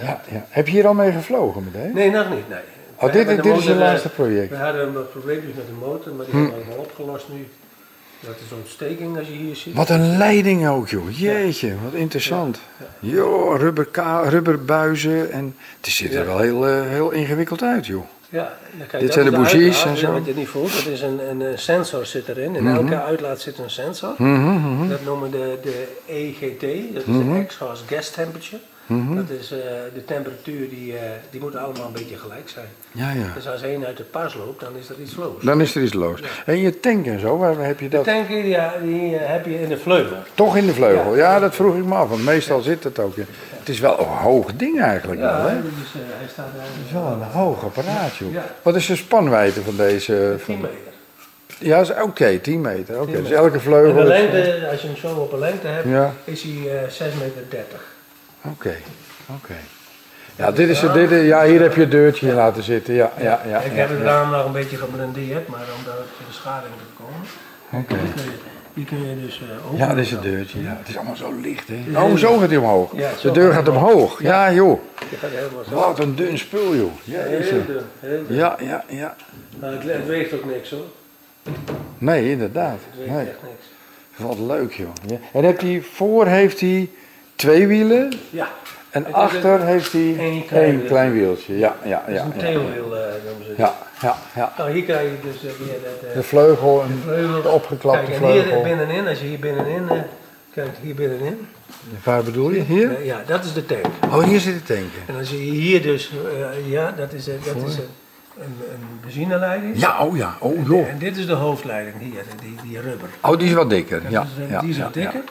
Ja, ja. Heb je hier al mee gevlogen meteen? Nee, nog niet, nee. Oh, dit, dit is je motor, eh, laatste project. We hadden wat probleempjes met de motor, maar die Hm. hebben we allemaal opgelost nu. Dat is een ontsteking als je hier ziet. Wat een leiding ook, joh. Jeetje, wat interessant. Joh, rubber rubberbuizen en het ziet er wel heel, eh, heel ingewikkeld uit, joh. Ja, kijk, Dit dat zijn de bougies en zo? Je niet voelt, dat is een, een, eh, sensor zit erin. In Mhm. elke uitlaat zit een sensor. Mhm, Dat noemen de, de EGT, dat is Mhm. de exhaust gas temperature. Mhm. Dat is eh, de temperatuur, die, eh, die moet allemaal een beetje gelijk zijn. Ja, ja. Dus als één uit de pas loopt, dan is er iets los. Dan is er iets los. En je tank en zo, waar heb je De dat? tank die, ja, die eh, heb je in de vleugel. Toch in de vleugel? Ja, dat vroeg ik me af, want meestal zit het ook in. Het is wel een hoog ding eigenlijk wel, hè? eh, hij staat. Het is wel een hoog apparaat, joh. Ja. Wat is de spanwijdte van deze? 10 Van... meter. Ja, is- oké, 10 meter. Oké, 10 dus elke vleugel... En de lengte, als je hem zo op een lengte hebt, Ja. is hij eh 6 meter 30. Oké, oké. Ja, dit is, dit, is- ja, hier heb je het deurtje laten zitten. Ja, ja, ja. ik ja, heb het ja. raam nog een beetje gebrandeerd, maar omdat het de schade in te komen. Oké. Die kun je, dus eh openen. Ja, dat is het deurtje. Ja. Het is allemaal zo licht, hè? Ja. Oh, zo gaat hij omhoog. Ja, De deur gaat omhoog. Ja, joh. Je gaat helemaal zo. Wat een dun spul, joh. Jezus. Heel dun, heel dun. Ja, ja, ja. Maar het, het weegt ook niks hoor. Nee, inderdaad. Het weegt Nee. echt niks. Wat leuk, joh. Ja. En heeft hij, voor heeft hij twee wielen Ja, en achter heeft hij één klein wieltje. klein wieltje. Ja, ja, dat is ja. een ja. tailwheel eh, noemen ze het. Ja, ja, ja. Nou, hier krijg je dus eh, weer dat... eh, De vleugel en vleugel. de opgeklapte Kijk, en hier vleugel. binnenin, als je hier binnenin, eh, kijk hier binnenin. Waar bedoel je? Hier? Eh, ja, dat is de tank. Oh, hier zit het tanken. En zie je hier dus, eh, ja, dat is, eh, dat is een, een, benzineleiding. Ja, oh ja. Oh, joh. En dit is de hoofdleiding hier, die, die rubber. Oh, die is wat dikker. Dat Ja, is, eh, ja, die is ja, wat dikker.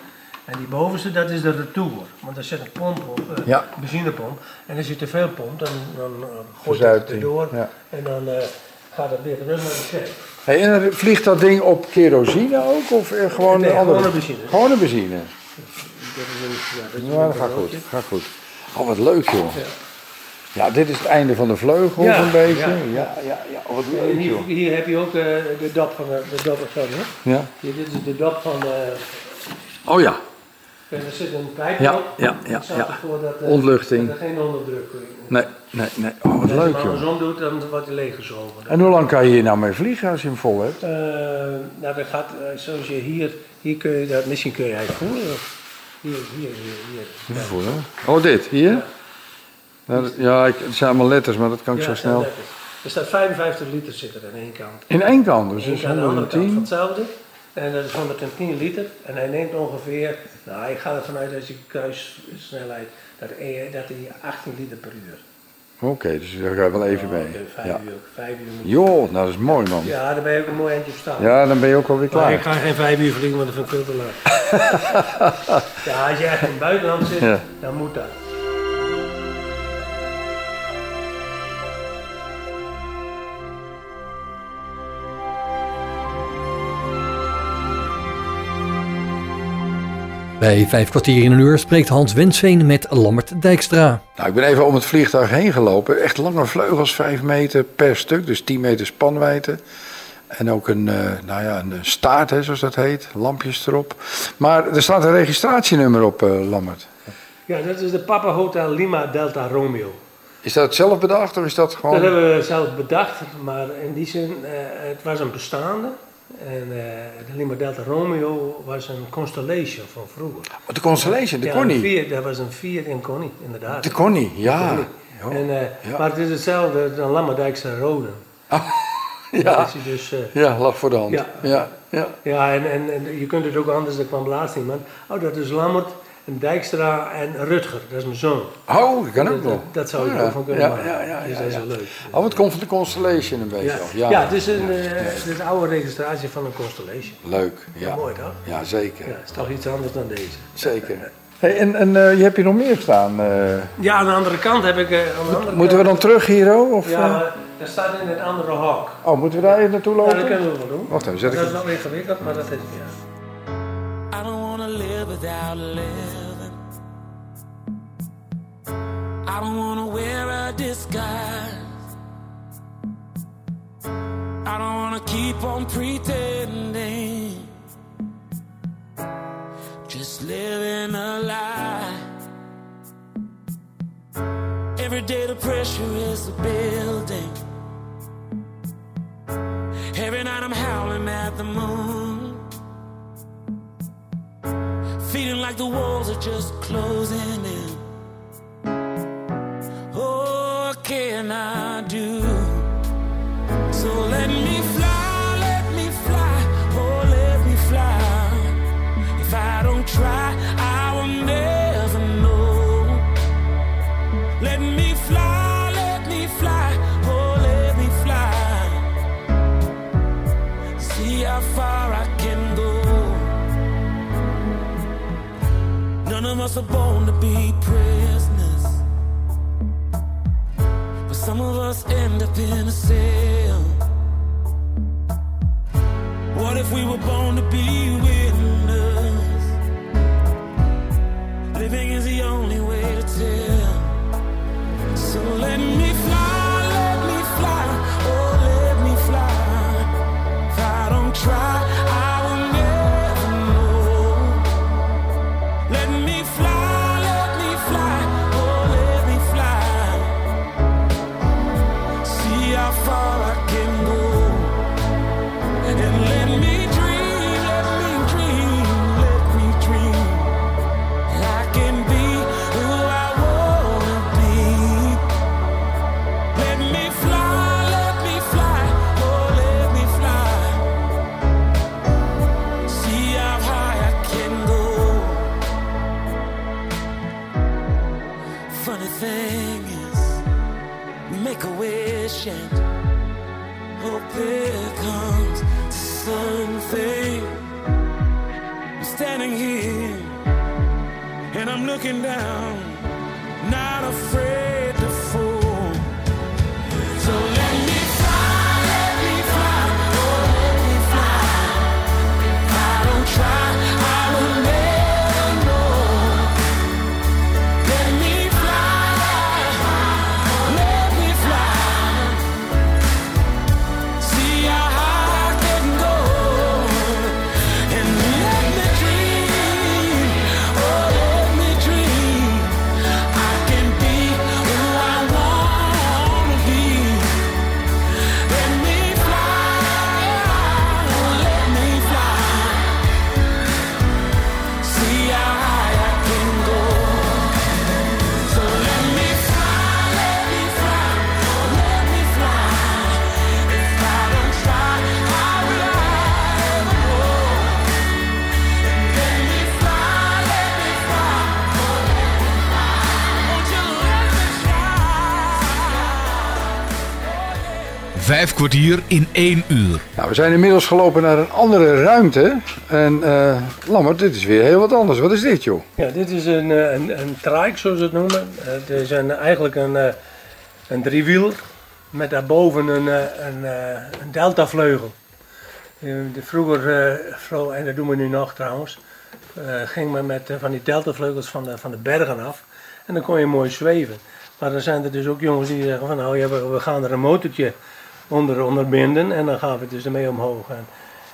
En die bovenste, dat is de retour. Want daar zit een pomp op, eh, Ja. benzinepomp. En als je te veel pompt, dan, dan uh, gooit het erdoor. ja. En dan eh, gaat het weer terug naar de. Hey, en dan vliegt dat ding op kerosine ook? Of eh, gewoon Nee, een andere? gewoon een benzine. Gewoon een benzine. Dat is een, ja, dat is Ja, dat een gaat goed. Gaat goed. Oh, wat leuk, joh. Ja. Dit is het einde van de vleugel Ja, een beetje. ja. Ja, ja, ja. Oh, wat leuk, hier, hier heb je ook eh, de dop van de, de dop, sorry. hè. Ja. Hier, dit is de dop van de, Oh ja. En er zit een pijp Ja, op. ja, ja, ja. ervoor dat, eh, Ontluchting. dat er geen onderdruk is. Nee, nee, nee. Oh, wat Als je leuk, hem joh. andersom doet, dan wordt hij leeggezogen. En hoe lang kan je hier nou mee vliegen als je hem vol hebt? Eh, nou, dat gaat eh, zoals je hier, hier kun je dat, misschien kun je eigenlijk voelen. Hier, hier, hier. hier. Voelen. Oh, dit, hier? Ja, dat- ja ik, het zijn allemaal letters, maar dat kan ik Ja, zo snel. Er staat 55 liter zit er aan één kant. In één kant, dus dat is aan de andere kant van 110. hetzelfde. En dat is 110 liter. En hij neemt ongeveer, nou ik ga ervan uit als je kruissnelheid, dat, hij- dat hij 18 liter per uur. Oké, dus daar ga je wel even Oh, mee. vijf Ja. uur, vijf uur. Joh, nou dat is mooi man. Ja, daar ben je ook een mooi eindje op staan. Ja, dan ben je ook alweer Maar ik klaar. ga geen vijf uur vliegen, want dat vind ik veel te lang. ja, als je echt in het buitenland zit, Ja. dan moet dat. Bij vijf kwartier in een uur spreekt Hans Wensveen met Lammert Dijkstra. Nou, ik ben even om het vliegtuig heen gelopen. Echt lange vleugels, 5 meter per stuk, dus 10 meter spanwijdte. En ook een, eh, nou ja, een staart, hè, zoals dat heet. Lampjes erop. Maar er staat een registratienummer op, eh Lammert. Ja, dat is de Papa Hotel Lima Delta Romeo. Is dat zelf bedacht of is dat Dat gewoon... hebben we zelf bedacht, maar in die zin, eh, het was een bestaande. En eh, de Lima Delta Romeo was een Constellation van vroeger. Oh, de Constellation, de Ja, Connie. Vier, dat was een Fiat in Connie, inderdaad. De Connie, ja. Connie. Oh, En, eh, ja. Maar het is hetzelfde dan Lammerdijkse Rode. Dat ja. is dus, eh, ja, lag voor de hand. Ja. Ja, ja. en, en, en je kunt het ook anders, dat kwam laatst iemand. Oh, dat is Lammert, en Dijkstra en Rutger, dat is mijn zoon. Oh, dat kan ook Dat, nog. dat, dat zou er ja. ook van kunnen Ja, maken. ja, ja, dus ja, dat is ja. wel leuk. Oh, het komt van de Constellation een beetje Ja, ja. Ja, het is een, eh, het is een oude registratie van een Constellation. Leuk, ja. Mooi toch? Ja, zeker. Ja, is toch iets anders dan deze. Zeker. Hey, en en eh, je hebt hier nog meer staan. eh. Ja, aan de andere kant heb ik... eh, aan de andere moeten we dan terug hier, oh, Of, Ja, dat staat in een andere hok. Oh, moeten we daar even naartoe Ja, lopen? dat kunnen we wel doen. Wacht even, zet ik Dat is het- wel ingewikkeld, maar dat is ja. I don't wanna live without living. I don't wanna wear a disguise. I don't wanna keep on pretending. Just living a lie. Every day the pressure is a building. Every night I'm howling at the moon. Feeling like the walls are just closing in. Are born to be prisoners, but some of us end up in a cell. And I'm looking down, not afraid Vijf kwartier in één uur. Nou, we zijn inmiddels gelopen naar een andere ruimte. En eh Lammert, dit is weer heel wat anders. Wat is dit, joh? Ja, dit is een, eh, een, een trike, zoals ze het noemen. Het is een, eigenlijk een, eh, een driewieler met daarboven een, eh, een, eh, een deltavleugel. Eh, de vroeger, eh, en dat doen we nu nog trouwens, eh, ging men met eh, van die deltavleugels van de, van de bergen af. En dan kon je mooi zweven. Maar dan zijn er dus ook jongens die zeggen van nou ja, we gaan er een motortje onder, onder binden en dan gaan we dus ermee omhoog. En,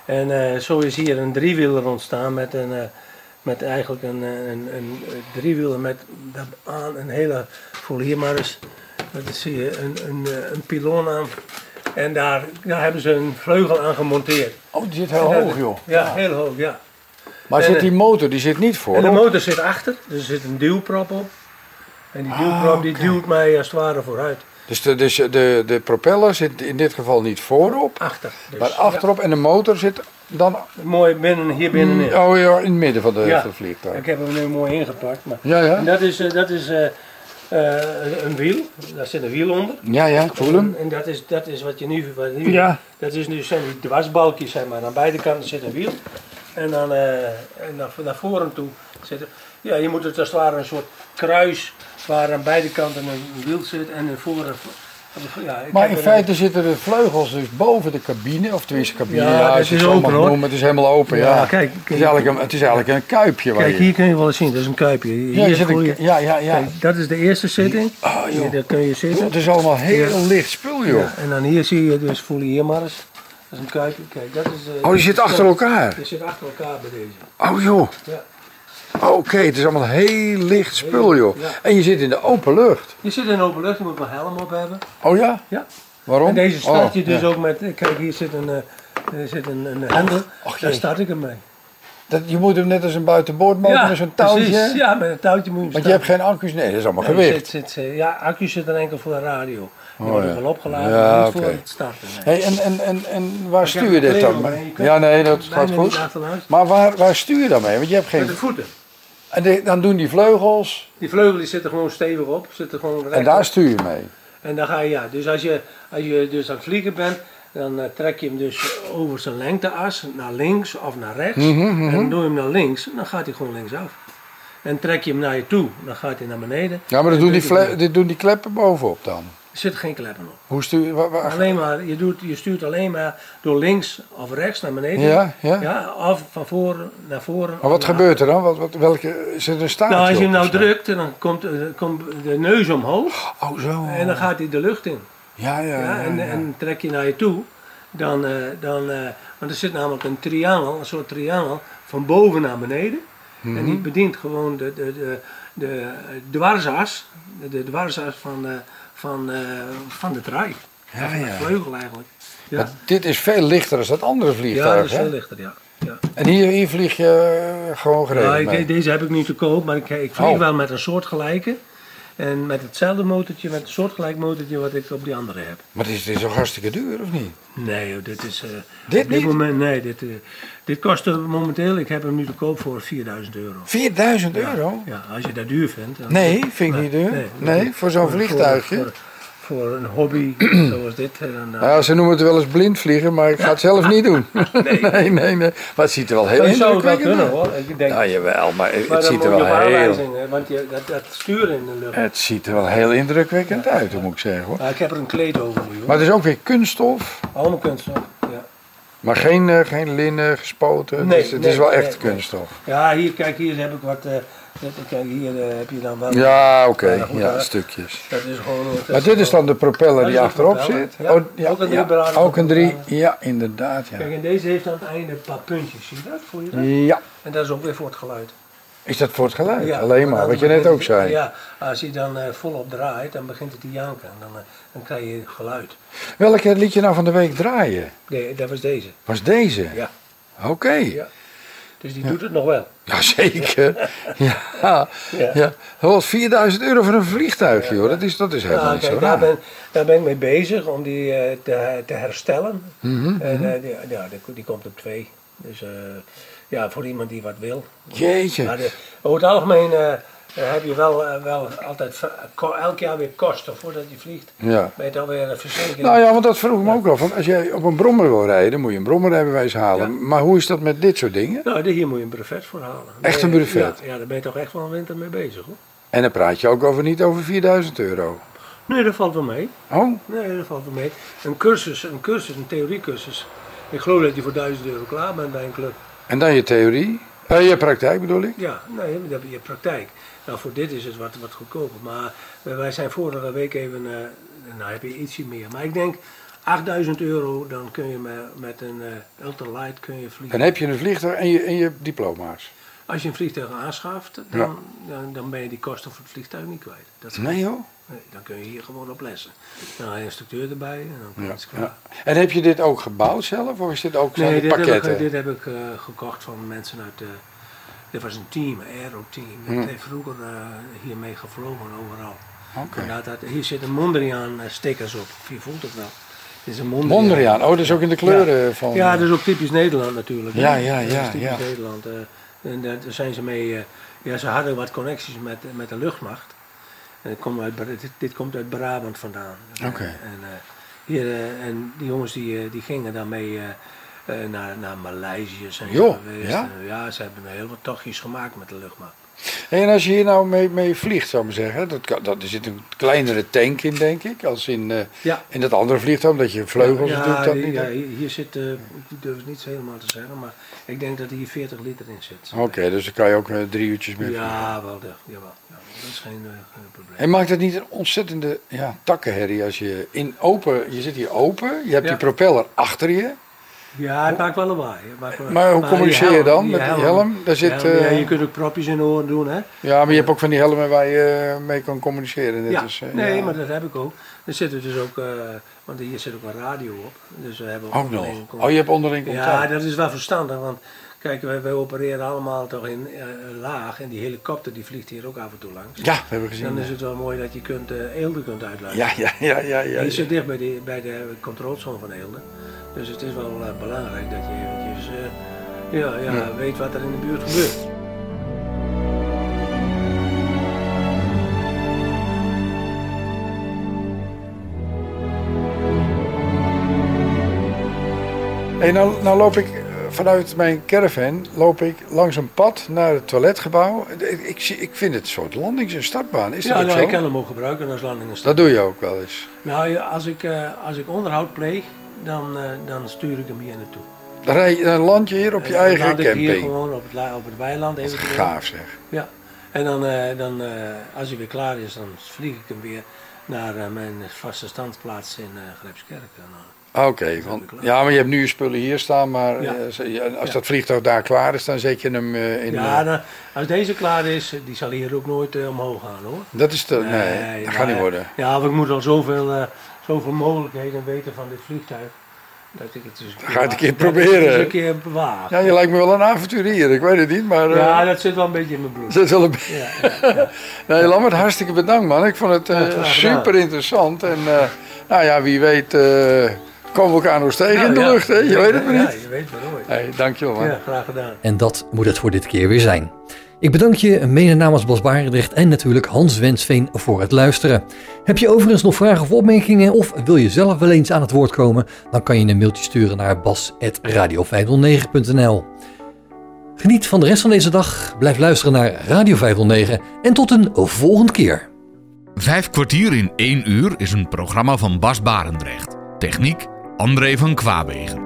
en eh, zo is hier een driewieler ontstaan met een... eh, met eigenlijk een, eh, een, een, driewieler met aan een hele, voel hier maar eens, dat zie je, een, een, een piloon aan. En daar, daar hebben ze een vleugel aan gemonteerd. Oh, die zit heel hoog, joh. Ja, heel hoog, ja. Maar En, zit die motor, die zit niet voor. En de motor zit achter, dus er zit een duwprop op. En die duwprop die duwt mij als het ware vooruit. Dus, de, dus de, de propeller zit in dit geval niet voorop, Achter. Dus, maar achterop. En de motor zit dan mooi binnen, hier binnenin. oh, ja, in het midden van de, Ja. van het vliegtuig. Ik heb hem nu mooi ingepakt. Maar Ja, ja. Dat is, eh, dat is eh, eh, een wiel, daar zit een wiel onder. Ja, ja, ik voel hem. En, dat, is, dat is wat je nu, wat nu Ja. dat is nu zijn die dwarsbalkjes, zeg maar. Aan beide kanten zit een wiel. En dan en naar, naar voren toe zit er, ja, je moet het als het ware een soort kruis waar aan beide kanten een wiel zit en een voren. Ja, Maar in een- feite zitten de vleugels dus boven de cabine, of tenminste cabine, Ja, ja, het is het zo open, hoor. noemen, het is helemaal open, ja. Ja, kijk, het, is eigenlijk een, het is eigenlijk een kuipje. waar Kijk, je- hier kun je wel eens zien, dat is een kuipje. Hier ja, zit een, je- ja, ja, ja. Kijk, dat is de eerste zitting. Oh. Hier, daar kun je zitten. Het is allemaal heel licht spul, joh. En dan hier zie je dus, voel je hier maar eens. Dat is een kuipje. Kijk, dat is... eh, Oh, die zit achter elkaar. Die zit achter elkaar bij deze. Oh, joh. Ja. Oké, het is allemaal heel licht spul, joh. Ja. En je zit in de open lucht. Je zit in open lucht, je moet wel helm op hebben. Oh ja? Ja. Waarom? En deze start je Oh, dus ja. ook met, kijk hier zit een, eh, er zit een, een hendel, daar jee. start ik hem mee. Dat, je moet hem net als een buitenboordmotor met zo'n touwtje. precies. Ja, met een touwtje moet je Want je hebt geen accu's. Nee, dat is allemaal Nee, gewicht. zit, zit, ja, accu zit er enkel voor de radio. Die Oh, wordt ja. wel opgeladen, Ja, niet voor het starten. nee. Hey, en, en, en, en waar Ik stuur je dit dan mee. Ja, nee, dat gaat goed. Maar waar, waar stuur je dan mee? Want je hebt Met geen... de voeten. En dan doen die vleugels Die vleugel die zit er gewoon stevig op, zit er gewoon en daar op. stuur je mee. En dan ga je, ja, dus als je, als je dus aan het vliegen bent, dan eh, trek je hem dus over zijn lengteas naar links of naar rechts. Mhm, En doe je hem naar links, dan gaat hij gewoon linksaf. En trek je hem naar je toe, dan gaat hij naar beneden. Ja, maar dat En doen die, dit doen die kleppen bovenop dan. Er zitten geen kleppen op. Hoe stuur wa- Alleen maar, je, doet, je stuurt alleen maar door links of rechts naar beneden. Ja, ja. of van voren naar voren. Maar wat gebeurt er dan? Wat, wat, welke, is het een staartje Nou, als je hem nou drukt, dan komt, eh, komt de neus omhoog. Oh, zo. En dan gaat hij de lucht in. Ja, ja, Ja, ja. en, ja. en trek je naar je toe, dan, eh, dan eh, want er zit namelijk een triangel, een soort triangel, van boven naar beneden. Mhm. En die bedient gewoon de, de, de, de dwarsas, de, de dwarsas van, eh, van, eh, van de trein. Ja, van de ja. vleugel eigenlijk. Ja, Maar dit is veel lichter dan dat andere ja vliegtuig, dat is hè? veel lichter, ja. ja. En hier, hier vlieg je gewoon gereden Ja, ik- mee? deze heb ik nu te koop, maar ik, ik vlieg Oh. wel met een soortgelijke. En met hetzelfde motortje, met een soortgelijk motortje wat ik op die andere heb. Maar het is, het is toch hartstikke duur, of niet? Nee, joh, dit is. eh, Dit op dit niet? moment, nee, dit, eh, dit kost momenteel, ik heb hem nu te koop voor 4000 euro. 4000 euro? Ja, als je dat duur vindt. dan- Nee, vind ik niet duur. Nee, voor zo'n vliegtuigje? Voor, voor een hobby zoals dit. Dan, Nou, ze noemen het wel eens blind vliegen, maar ik ga het zelf niet doen. Nee, nee, nee. Maar het ziet er wel heel dat zou wel indrukwekkend kunnen uit. hoor. Ik denk, Ja, jawel, maar het maar ziet er wel heel... hè, want je, dat, dat sturen in de lucht. Het ziet er wel heel indrukwekkend uit, moet ik zeggen. Hoor. Maar ik heb er een kleed over nu hoor. Maar het is ook weer kunststof, Allemaal kunststof. Ja. maar geen, eh, geen linnen gespoten. Nee, het is, het nee, is wel nee, echt nee. kunststof. ja, hier, kijk, hier heb ik wat. eh, kijk, hier eh, heb je dan wel. Ja, oké. Ja, stukjes. Dat is gewoon. dat Maar dit is dan de propeller die achterop propeller, zit? ja. Oh, ja, Ook een Ook een drie. Ja, inderdaad. Ja. Kijk, en deze heeft aan het einde een paar puntjes, zie je dat? Voel je dat? ja. En dat is ook weer voor het geluid. Is dat voor het geluid? Ja, Alleen maar, wat je net ook zei. Ja, als hij dan eh, volop draait, dan begint het te janken. En dan, eh, dan krijg je geluid. Welke liet je nou van de week draaien? Nee, dat was deze. Was deze? Ja. Oké. Ja. Dus die doet het nog wel. Jazeker. Ja. Ja. Ja. Dat was 4000 euro voor een vliegtuigje hoor. Dat is, dat is helemaal Ja, niet zo daar, raar. ben, daar ben ik mee bezig om die eh, te, te herstellen. Mhm, En eh, die, ja, die, die komt op twee. Dus eh, ja, voor iemand die wat wil. Jeetje. Maar de, over het algemeen eh, heb je wel, eh, wel altijd elk jaar weer kosten voordat je vliegt. Ja. Ben je het alweer een verzekering? Nou ja, want dat vroeg ik me ook al. Van als jij op een brommer wil rijden, dan moet je een brommerrijbewijs halen. Maar hoe is dat met dit soort dingen? Nou, hier moet je een brevet voor halen. Echt een brevet? Ja, ja, daar ben je toch echt wel een winter mee bezig hoor. En dan praat je ook over niet over 4000 euro. Nee, dat valt wel mee. Oh, Nee, dat valt wel mee. Een cursus, een cursus, een theoriecursus. Ik geloof dat je voor 1000 euro klaar bent bij een club. en dan je theorie. Eh, je praktijk bedoel ik. Ja, nee, dat heb je praktijk. Nou, voor dit is het wat, wat goedkoper. Maar wij- wij zijn vorige week even, eh, nou heb je ietsje meer. Maar ik denk 8000 euro, dan kun je met, met een eh, ultralight kun je vliegen. Dan heb je een vliegtuig en je, en je diploma's. Als je een vliegtuig aanschaft, dan, Ja. dan, dan ben je die kosten voor het vliegtuig niet kwijt. Dat Nee joh. nee, dan kun je hier gewoon op lessen. Dan een instructeur erbij en dan Ja, is het klaar. ja. En heb je dit ook gebouwd zelf of is dit ook Nee, dit dit heb, pakketten? ik, dit heb ik eh, gekocht van mensen uit de. Dit was een team, een aero-team. Dat Hm. heeft vroeger eh, hiermee gevlogen overal. Oké. Vandaar dat, hier zitten Mondriaan eh, stickers op. Je voelt het wel. Het is een Mondriaan. Mondriaan, oh dat is ook in de kleuren van... Ja, dat is ook typisch Nederland natuurlijk. hè. Ja, ja, Dat ja, is typisch ja. Nederland. eh, en daar zijn ze mee. eh, ja, ze hadden wat connecties met, met de luchtmacht. En het komt uit, dit, dit komt uit Brabant vandaan. Oké. En, eh, hier, eh, en die jongens die, eh, die gingen daarmee eh, eh, naar, naar Maleisië zijn ze geweest. ja? En, ja, ze hebben heel wat tochtjes gemaakt met de luchtmacht. En als je hier nou mee, mee vliegt, zou ik maar zeggen, dat, kan, dat, er zit een kleinere tank in, denk ik, als in, eh, Ja. in dat andere vliegtuig, omdat je vleugels ja, doet dat niet. ja, hier zit, eh, ik durf het niet helemaal te zeggen, maar ik denk dat hier 40 liter in zit. Oké, dus dan kan je ook eh, drie uurtjes mee vliegen. Ja, wel, de, jawel. Ja, dat is geen, eh, geen probleem. En maakt het niet een ontzettende ja, takkenherrie als je in open, je zit hier open, je hebt die propeller achter je, Ja, het maakt wel lawaai. Het maakt wel- Maar hoe communiceer je dan met die helm? Daar zit, helm, ja, eh, je kunt ook propjes in de oren doen, hè? ja, maar je hebt ook van die helmen waar je eh, mee kan communiceren. Ja, eh, nee, maar dat heb ik ook. Er zit er dus ook, want hier zit ook een radio op. Dus we hebben Ook nog. Oh, je hebt onderling contact. Ja, dat is wel verstandig, want kijk, wij, wij opereren allemaal toch in laag en die helikopter die vliegt hier ook af en toe langs. Ja, dat hebben we gezien. Dan is het wel mooi dat je kunt, eh Eelde kunt uitluisteren. Ja, ja, ja, ja, ja. Ja. zit dicht bij, die, bij de controlzone van Eelde. Dus het is wel eh, belangrijk dat je eventjes eh, ja, ja, Ja. weet wat er in de buurt gebeurt. Hey, nou, nou loop ik eh, vanuit mijn caravan loop ik langs een pad naar het toiletgebouw. Ik, ik, zie- ik vind het een soort landings- en startbaan. Is dat ja, ook nou, zo? ik kan hem ook gebruiken als landing en Dat doe je ook wel eens. Nou, als ik, als ik onderhoud pleeg, dan, eh, dan stuur ik hem hier naartoe. Dan, rij je, dan land je hier op je En eigen dan laat ik hier camping. gewoon op het, op het weiland Dat is eventueel. gaaf zeg. Ja. En dan, eh, dan eh, als hij weer klaar is, dan vlieg ik hem weer naar mijn vaste standplaats in Grijpskerk. En, eh, Oké, want ja, maar je hebt nu je spullen hier staan, maar Ja. als dat vliegtuig daar klaar is, dan zet je hem in. ja, dan- als deze klaar is, die zal hier ook nooit omhoog gaan hoor. dat is te, nee, dat gaat niet worden. Ja, want ik moet al zoveel, zoveel mogelijkheden weten van dit vliegtuig. Dat ik het eens Ga het een keer dat ik het proberen. eens een keer bewaar. Ja, je lijkt me wel een avonturier, ik weet het niet, maar. eh, Ja, dat zit wel een beetje in mijn bloed. zit wel een Ja, ja, ja. Nee, Lambert, hartstikke bedankt man. Ik vond het eh, Ja, super interessant. En eh, nou ja, wie weet eh, komen we elkaar nog eens tegen in de Nou, ja. lucht, hè? Je weet het maar Ja, niet. je weet het nooit. Hey, dankjewel man. Ja, graag gedaan. En dat moet het voor dit keer weer zijn. Ik bedank je mede namens Bas Barendrecht en natuurlijk Hans Wensveen voor het luisteren. Heb je overigens nog vragen of opmerkingen of wil je zelf wel eens aan het woord komen? Dan kan je een mailtje sturen naar bas.radio509.nl Geniet van de rest van deze dag, blijf luisteren naar Radio 509 en tot een volgende keer. Vijf kwartier in één uur is een programma van Bas Barendrecht. Techniek André van Kwaabegen.